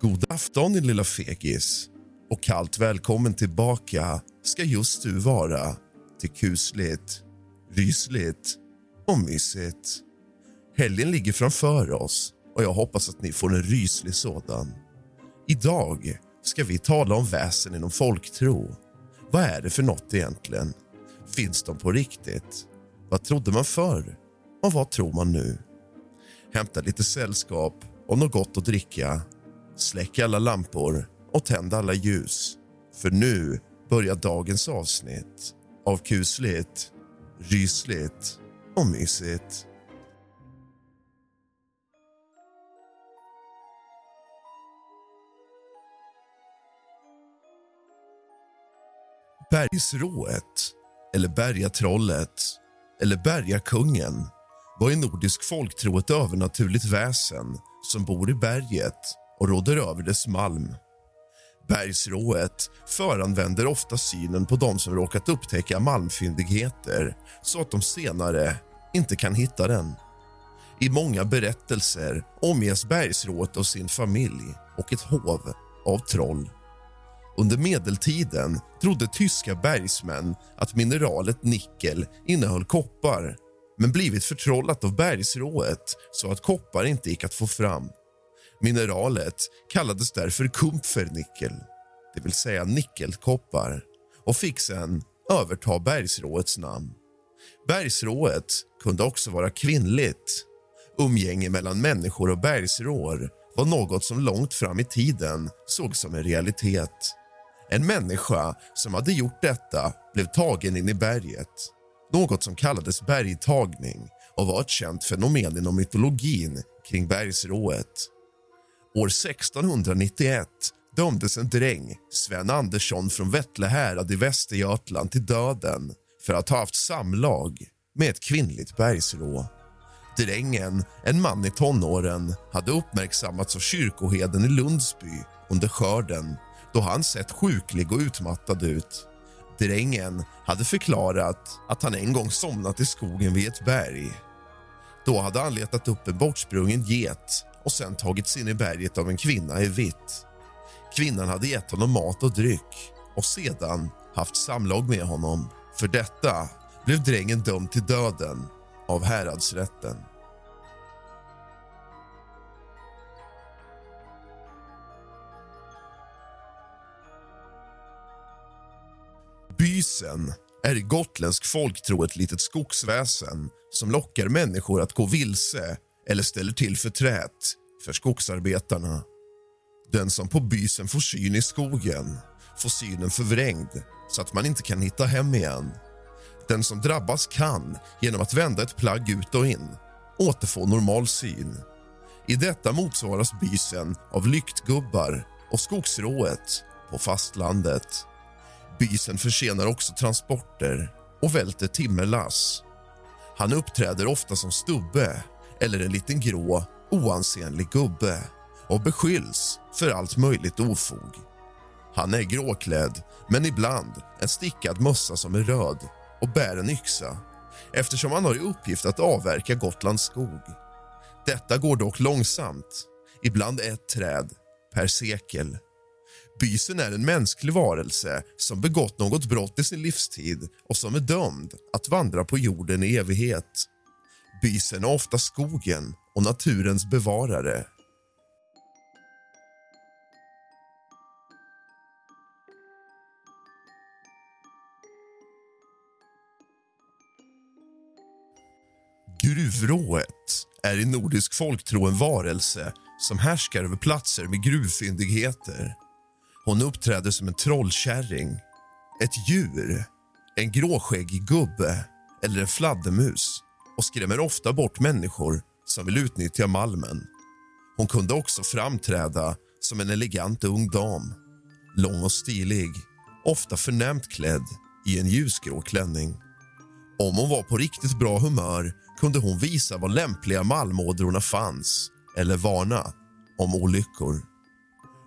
God afton, din lilla fegis. Och kallt välkommen tillbaka ska just du vara till kusligt, rysligt och mysigt. Helgen ligger framför oss och jag hoppas att ni får en ryslig sådan. Idag ska vi tala om väsen inom folktro. Vad är det för något egentligen? Finns de på riktigt? Vad trodde man förr? Och vad tror man nu? Hämta lite sällskap och något gott att dricka Släck alla lampor och tänd alla ljus. För nu börjar dagens avsnitt av kusligt, rysligt och mysigt. Bergsrået, eller Bergatrollet eller Bergakungen var i nordisk folktro ett övernaturligt väsen som bor i berget och råder över dess malm. Bergsrået föranvänder ofta synen på de som råkat upptäcka malmfyndigheter så att de senare inte kan hitta den. I många berättelser omges bergsrået av sin familj och ett hov av troll. Under medeltiden trodde tyska bergsmän att mineralet nickel innehöll koppar men blivit förtrollat av bergsrået så att koppar inte gick att få fram. Mineralet kallades därför kumpfernickel, det vill säga nickelkoppar och fick sen överta bergsråets namn. Bergsrået kunde också vara kvinnligt. Umgänge mellan människor och bergsrår var något som långt fram i tiden sågs som en realitet. En människa som hade gjort detta blev tagen in i berget. Något som kallades bergtagning och var ett känt fenomen inom mytologin kring bergsrået. År 1691 dömdes en dräng, Sven Andersson från Vettlehärad i Västergötland till döden för att ha haft samlag med ett kvinnligt bergsrå. Drängen, en man i tonåren, hade uppmärksammats av kyrkoheden i Lundsby under skörden då han sett sjuklig och utmattad ut. Drängen hade förklarat att han en gång somnat i skogen vid ett berg. Då hade han letat upp en bortsprungen get och sen tagits in i berget av en kvinna i vitt. Kvinnan hade gett honom mat och dryck och sedan haft samlag med honom. För detta blev drängen dömd till döden av häradsrätten. Bysen är i gotländsk folktro ett litet skogsväsen som lockar människor att gå vilse eller ställer till för trät för skogsarbetarna. Den som på bysen får syn i skogen får synen förvrängd så att man inte kan hitta hem igen. Den som drabbas kan, genom att vända ett plagg ut och in, återfå normal syn. I detta motsvaras bysen av lyktgubbar och skogsrået på fastlandet. Bysen försenar också transporter och välter timmerlass. Han uppträder ofta som stubbe eller en liten grå, oansenlig gubbe och beskylls för allt möjligt ofog. Han är gråklädd, men ibland en stickad mössa som är röd och bär en yxa eftersom han har i uppgift att avverka Gotlands skog. Detta går dock långsamt, ibland ett träd per sekel. Bysen är en mänsklig varelse som begått något brott i sin livstid och som är dömd att vandra på jorden i evighet. Bysen är ofta skogen och naturens bevarare. Gruvrået är i nordisk folktro en varelse som härskar över platser med gruvfyndigheter. Hon uppträder som en trollkärring, ett djur, en gråskäggig gubbe eller en fladdermus och skrämmer ofta bort människor som vill utnyttja malmen. Hon kunde också framträda som en elegant ung dam, lång och stilig, ofta förnämt klädd i en ljusgrå klänning. Om hon var på riktigt bra humör kunde hon visa var lämpliga malmådrorna fanns eller varna om olyckor.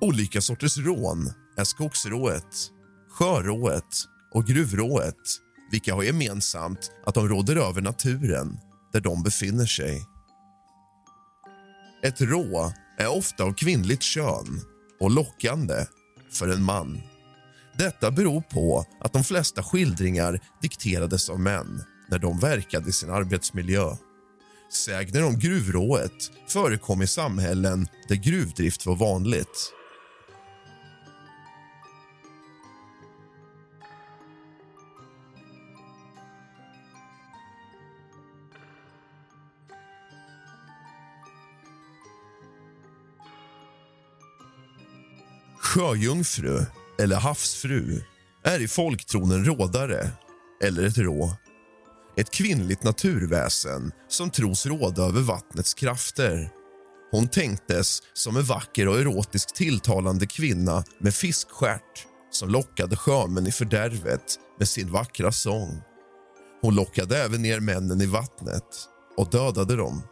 Olika sorters rån är skogsrået, sjörået och gruvrået vilka har gemensamt att de råder över naturen där de befinner sig. Ett rå är ofta av kvinnligt kön och lockande för en man. Detta beror på att de flesta skildringar dikterades av män när de verkade i sin arbetsmiljö. Sägner om gruvrået förekom i samhällen där gruvdrift var vanligt. Sjöjungfru, eller havsfru, är i folktron en rådare eller ett rå. Ett kvinnligt naturväsen som tros råda över vattnets krafter. Hon tänktes som en vacker och erotisk tilltalande kvinna med fiskstjärt som lockade sjömän i fördärvet med sin vackra sång. Hon lockade även ner männen i vattnet och dödade dem.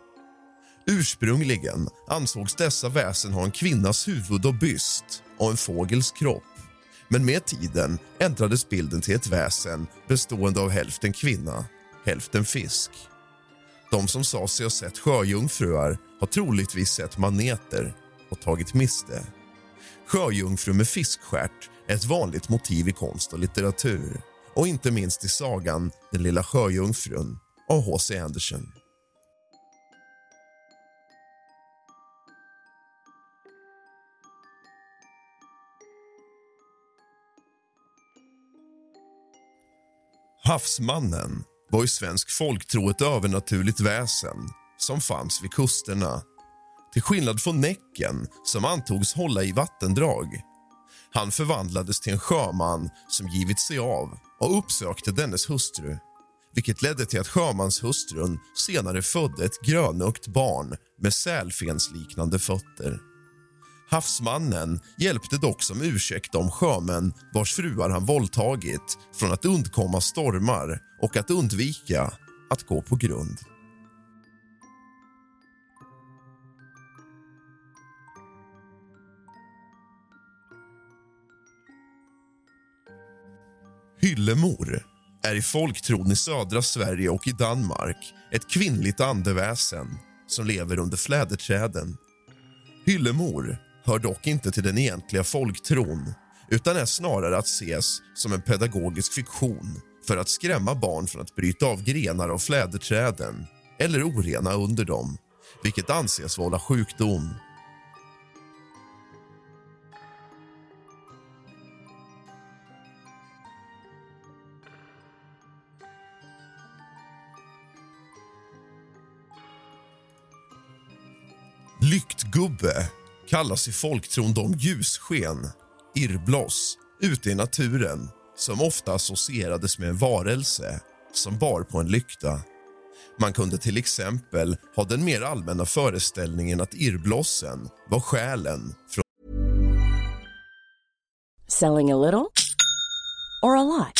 Ursprungligen ansågs dessa väsen ha en kvinnas huvud och byst och en fågels kropp. Men med tiden ändrades bilden till ett väsen bestående av hälften kvinna, hälften fisk. De som sa sig ha sett sjöjungfrur har troligtvis sett maneter och tagit miste. Sjöjungfru med fiskstjärt är ett vanligt motiv i konst och litteratur och inte minst i sagan Den lilla sjöjungfrun av H.C. Andersen. Havsmannen var i svensk folktro ett övernaturligt väsen som fanns vid kusterna. Till skillnad från Näcken, som antogs hålla i vattendrag. Han förvandlades till en sjöman som givit sig av och uppsökte dennes hustru vilket ledde till att sjömanshustrun senare födde ett grönögt barn med sälfensliknande fötter. Havsmannen hjälpte dock som ursäkt de sjömän vars fruar han våldtagit från att undkomma stormar och att undvika att gå på grund. Hyllemor är i folktron i södra Sverige och i Danmark ett kvinnligt andeväsen som lever under fläderträden. Hyllemor hör dock inte till den egentliga folktron utan är snarare att ses som en pedagogisk fiktion för att skrämma barn från att bryta av grenar av fläderträden eller orena under dem, vilket anses vålla sjukdom. Lyktgubbe kallas i folktron de ljussken, irrbloss ute i naturen som ofta associerades med en varelse som bar på en lykta. Man kunde till exempel ha den mer allmänna föreställningen att irrblossen var själen från Selling a little or a lot?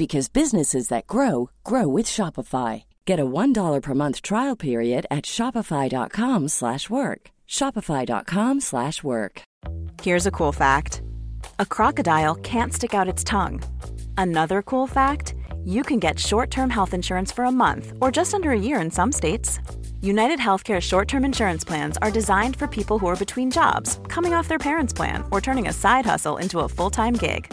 because businesses that grow grow with Shopify. Get a $1 per month trial period at Shopify.com slash work. Shopify.com slash work. Here's a cool fact. A crocodile can't stick out its tongue. Another cool fact, you can get short-term health insurance for a month or just under a year in some states. United Healthcare short term insurance plans are designed for people who are between jobs, coming off their parents' plan, or turning a side hustle into a full time gig.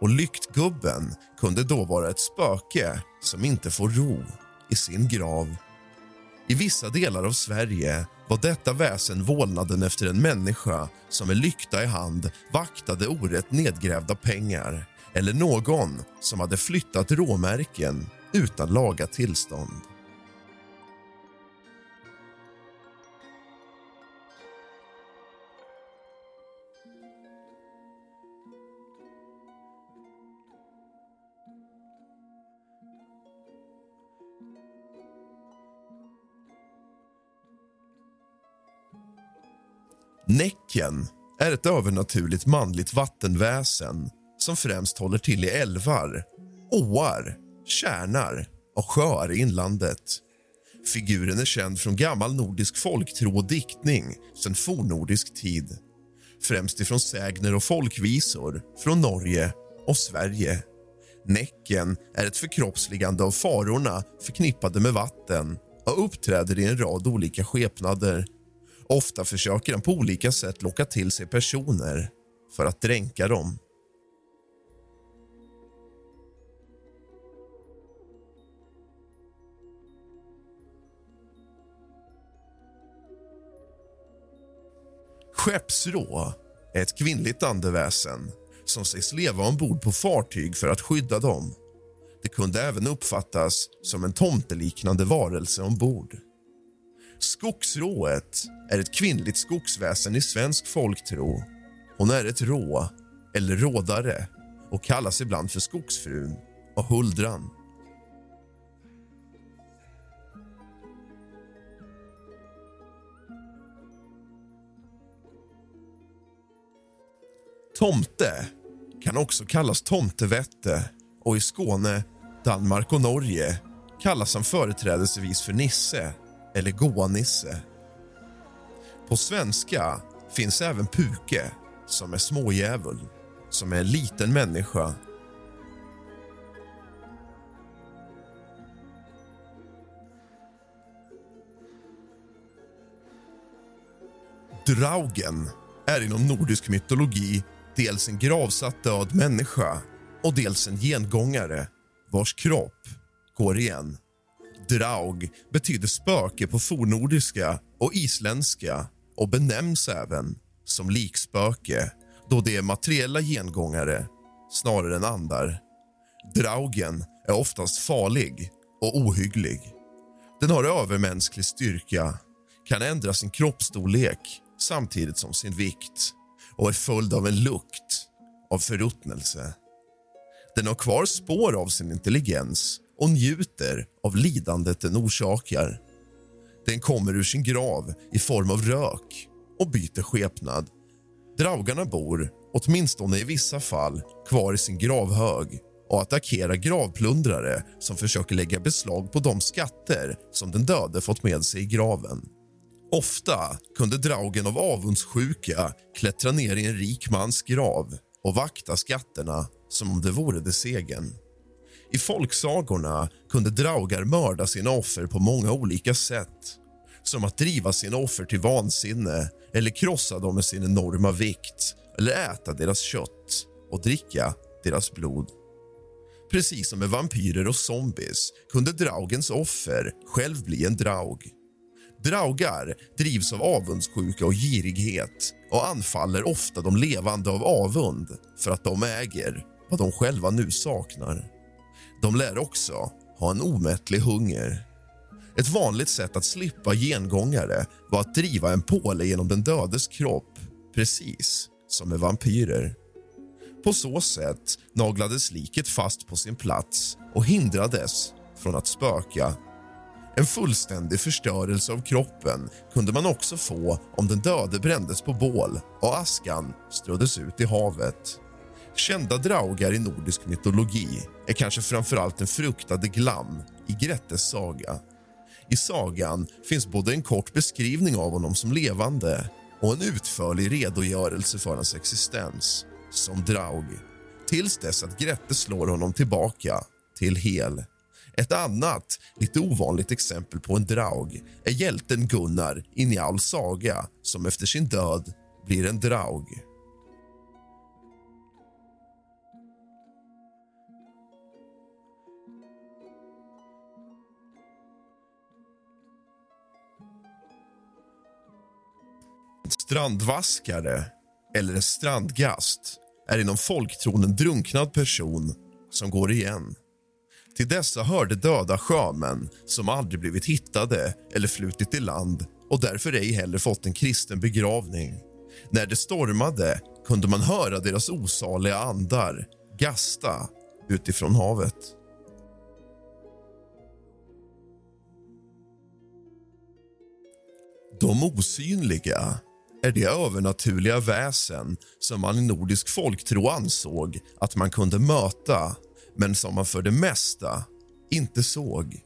och lyktgubben kunde då vara ett spöke som inte får ro i sin grav. I vissa delar av Sverige var detta väsen vålnaden efter en människa som med lykta i hand vaktade orätt nedgrävda pengar eller någon som hade flyttat råmärken utan laga tillstånd. Näcken är ett övernaturligt manligt vattenväsen som främst håller till i älvar, åar, kärnar och sjöar i inlandet. Figuren är känd från gammal nordisk folktro och diktning sedan fornnordisk tid. Främst ifrån sägner och folkvisor från Norge och Sverige. Näcken är ett förkroppsligande av farorna förknippade med vatten och uppträder i en rad olika skepnader Ofta försöker han på olika sätt locka till sig personer för att dränka dem. Skeppsrå är ett kvinnligt andeväsen som sägs leva ombord på fartyg för att skydda dem. Det kunde även uppfattas som en tomteliknande varelse ombord. Skogsrået är ett kvinnligt skogsväsen i svensk folktro. Hon är ett rå, eller rådare och kallas ibland för Skogsfrun och Huldran. Tomte kan också kallas tomtevette och i Skåne, Danmark och Norge kallas han företrädesvis för Nisse eller Goa-Nisse. På svenska finns även puke, som är smådjävul, som är en liten människa. Draugen är inom nordisk mytologi dels en gravsatt död människa och dels en gengångare vars kropp går igen. Draug betyder spöke på fornordiska och isländska och benämns även som likspöke då det är materiella gengångare snarare än andar. Draugen är oftast farlig och ohygglig. Den har övermänsklig styrka, kan ändra sin kroppsstorlek samtidigt som sin vikt och är följd av en lukt av förruttnelse. Den har kvar spår av sin intelligens och njuter av lidandet den orsakar. Den kommer ur sin grav i form av rök och byter skepnad. Draugarna bor, åtminstone i vissa fall, kvar i sin gravhög och attackerar gravplundrare som försöker lägga beslag på de skatter som den döde fått med sig i graven. Ofta kunde draugen av avundssjuka klättra ner i en rik mans grav och vakta skatterna som om det vore dess egen. I folksagorna kunde draugar mörda sina offer på många olika sätt som att driva sina offer till vansinne eller krossa dem med sin enorma vikt eller äta deras kött och dricka deras blod. Precis som med vampyrer och zombies kunde draugens offer själv bli en draug. Draugar drivs av avundssjuka och girighet och anfaller ofta de levande av avund för att de äger vad de själva nu saknar. De lär också ha en omättlig hunger. Ett vanligt sätt att slippa gengångare var att driva en påle genom den dödes kropp precis som med vampyrer. På så sätt naglades liket fast på sin plats och hindrades från att spöka. En fullständig förstörelse av kroppen kunde man också få om den döde brändes på bål och askan ströddes ut i havet. Kända draugar i nordisk mytologi är kanske framförallt den fruktade Glam i Grettes saga. I sagan finns både en kort beskrivning av honom som levande och en utförlig redogörelse för hans existens som draug tills dess att Grette slår honom tillbaka till hel. Ett annat, lite ovanligt exempel på en draug är hjälten Gunnar i Njals saga som efter sin död blir en draug. En strandvaskare eller en strandgast är inom folktron en drunknad person som går igen. Till dessa hörde döda sjömän som aldrig blivit hittade eller flutit i land och därför ej heller fått en kristen begravning. När det stormade kunde man höra deras osaliga andar gasta utifrån havet. De osynliga är det övernaturliga väsen som man i nordisk folktro ansåg att man kunde möta men som man för det mesta inte såg.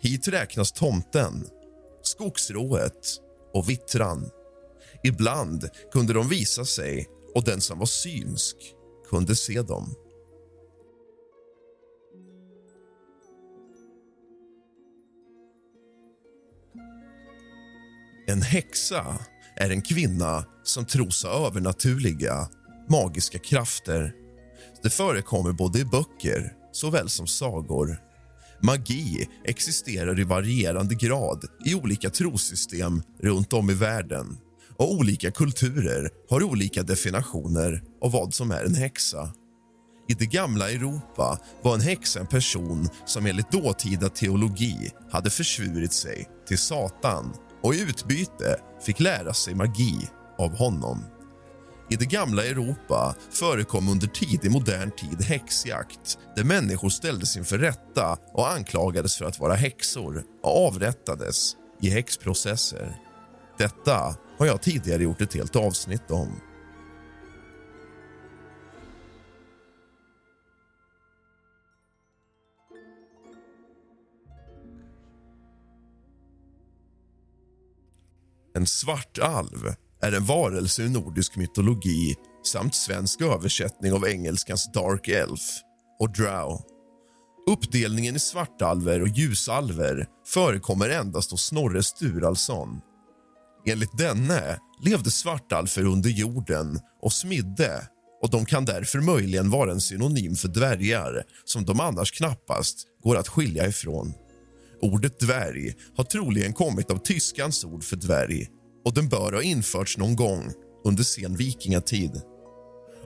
Hit räknas tomten, skogsrået och vittran. Ibland kunde de visa sig och den som var synsk kunde se dem. En häxa är en kvinna som tros ha övernaturliga, magiska krafter. Det förekommer både i böcker såväl som sagor. Magi existerar i varierande grad i olika trossystem runt om i världen och olika kulturer har olika definitioner av vad som är en häxa. I det gamla Europa var en häxa en person som enligt dåtida teologi hade försvurit sig till Satan och i utbyte fick lära sig magi av honom. I det gamla Europa förekom under tidig modern tid häxjakt där människor ställdes inför rätta och anklagades för att vara häxor och avrättades i häxprocesser. Detta har jag tidigare gjort ett helt avsnitt om. En svartalv är en varelse i nordisk mytologi samt svensk översättning av engelskans dark elf och drow. Uppdelningen i svartalver och ljusalver förekommer endast hos Snorre Sturalsson. Enligt denne levde svartalfer under jorden och smidde och de kan därför möjligen vara en synonym för dvärgar som de annars knappast går att skilja ifrån. Ordet dvärg har troligen kommit av tyskans ord för dvärg och den bör ha införts någon gång under sen vikingatid.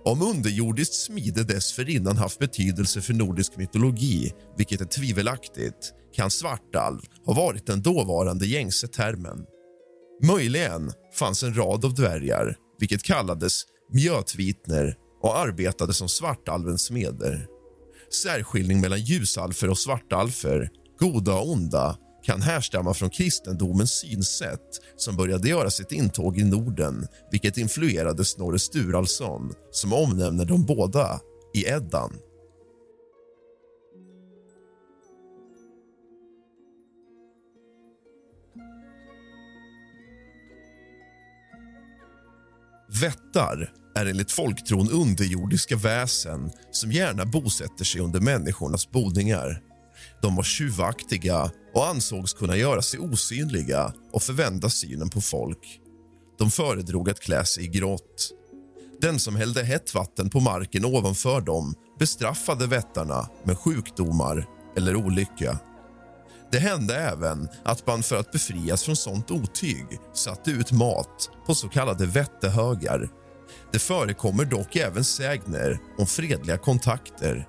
Om underjordiskt smide dessförinnan haft betydelse för nordisk mytologi, vilket är tvivelaktigt, kan svartalv ha varit den dåvarande gängse termen. Möjligen fanns en rad av dvärgar, vilket kallades mjötvitner och arbetade som svartalvens smeder. Särskiljning mellan ljusalfer och svartalfer, goda och onda kan härstamma från kristendomens synsätt som började göra sitt intåg i Norden vilket influerade Snorre Sturalsson som omnämner dem båda i Eddan. Vättar är enligt folktron underjordiska väsen som gärna bosätter sig under människornas boningar. De var tjuvaktiga och ansågs kunna göra sig osynliga och förvända synen på folk. De föredrog att klä sig i grått. Den som hällde hett vatten på marken ovanför dem bestraffade vättarna med sjukdomar eller olycka. Det hände även att man för att befrias från sånt otyg satte ut mat på så kallade vättehögar. Det förekommer dock även sägner om fredliga kontakter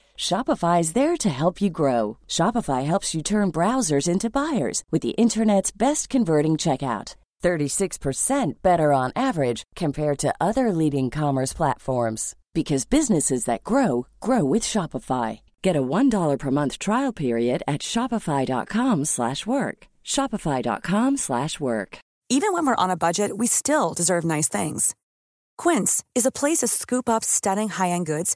Shopify is there to help you grow. Shopify helps you turn browsers into buyers with the internet's best converting checkout. 36% better on average compared to other leading commerce platforms because businesses that grow grow with Shopify. Get a $1 per month trial period at shopify.com/work. shopify.com/work. Even when we're on a budget, we still deserve nice things. Quince is a place to scoop up stunning high-end goods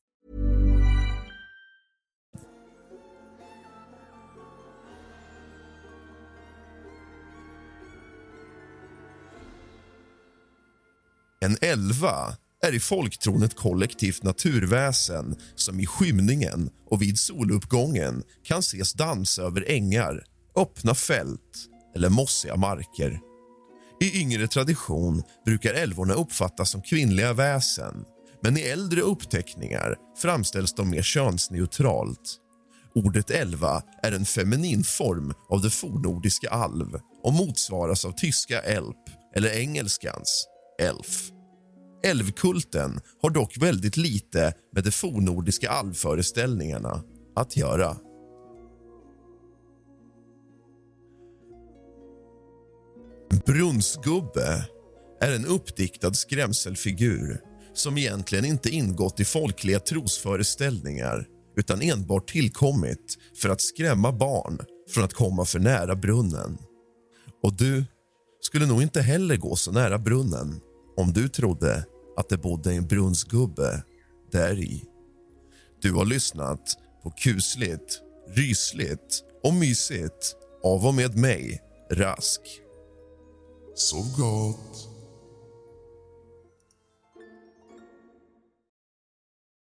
En elva är i folktron ett kollektivt naturväsen som i skymningen och vid soluppgången kan ses dansa över ängar, öppna fält eller mossiga marker. I yngre tradition brukar älvorna uppfattas som kvinnliga väsen men i äldre uppteckningar framställs de mer könsneutralt. Ordet elva är en feminin form av det fornordiska alv och motsvaras av tyska elp eller engelskans elf. Älvkulten har dock väldigt lite med de fornordiska alvföreställningarna att göra. Brunnsgubbe är en uppdiktad skrämselfigur som egentligen inte ingått i folkliga trosföreställningar utan enbart tillkommit för att skrämma barn från att komma för nära brunnen. Och du skulle nog inte heller gå så nära brunnen om du trodde att det bodde en brunnsgubbe där i. Du har lyssnat på kusligt, rysligt och mysigt av och med mig, Rask. Sov gott.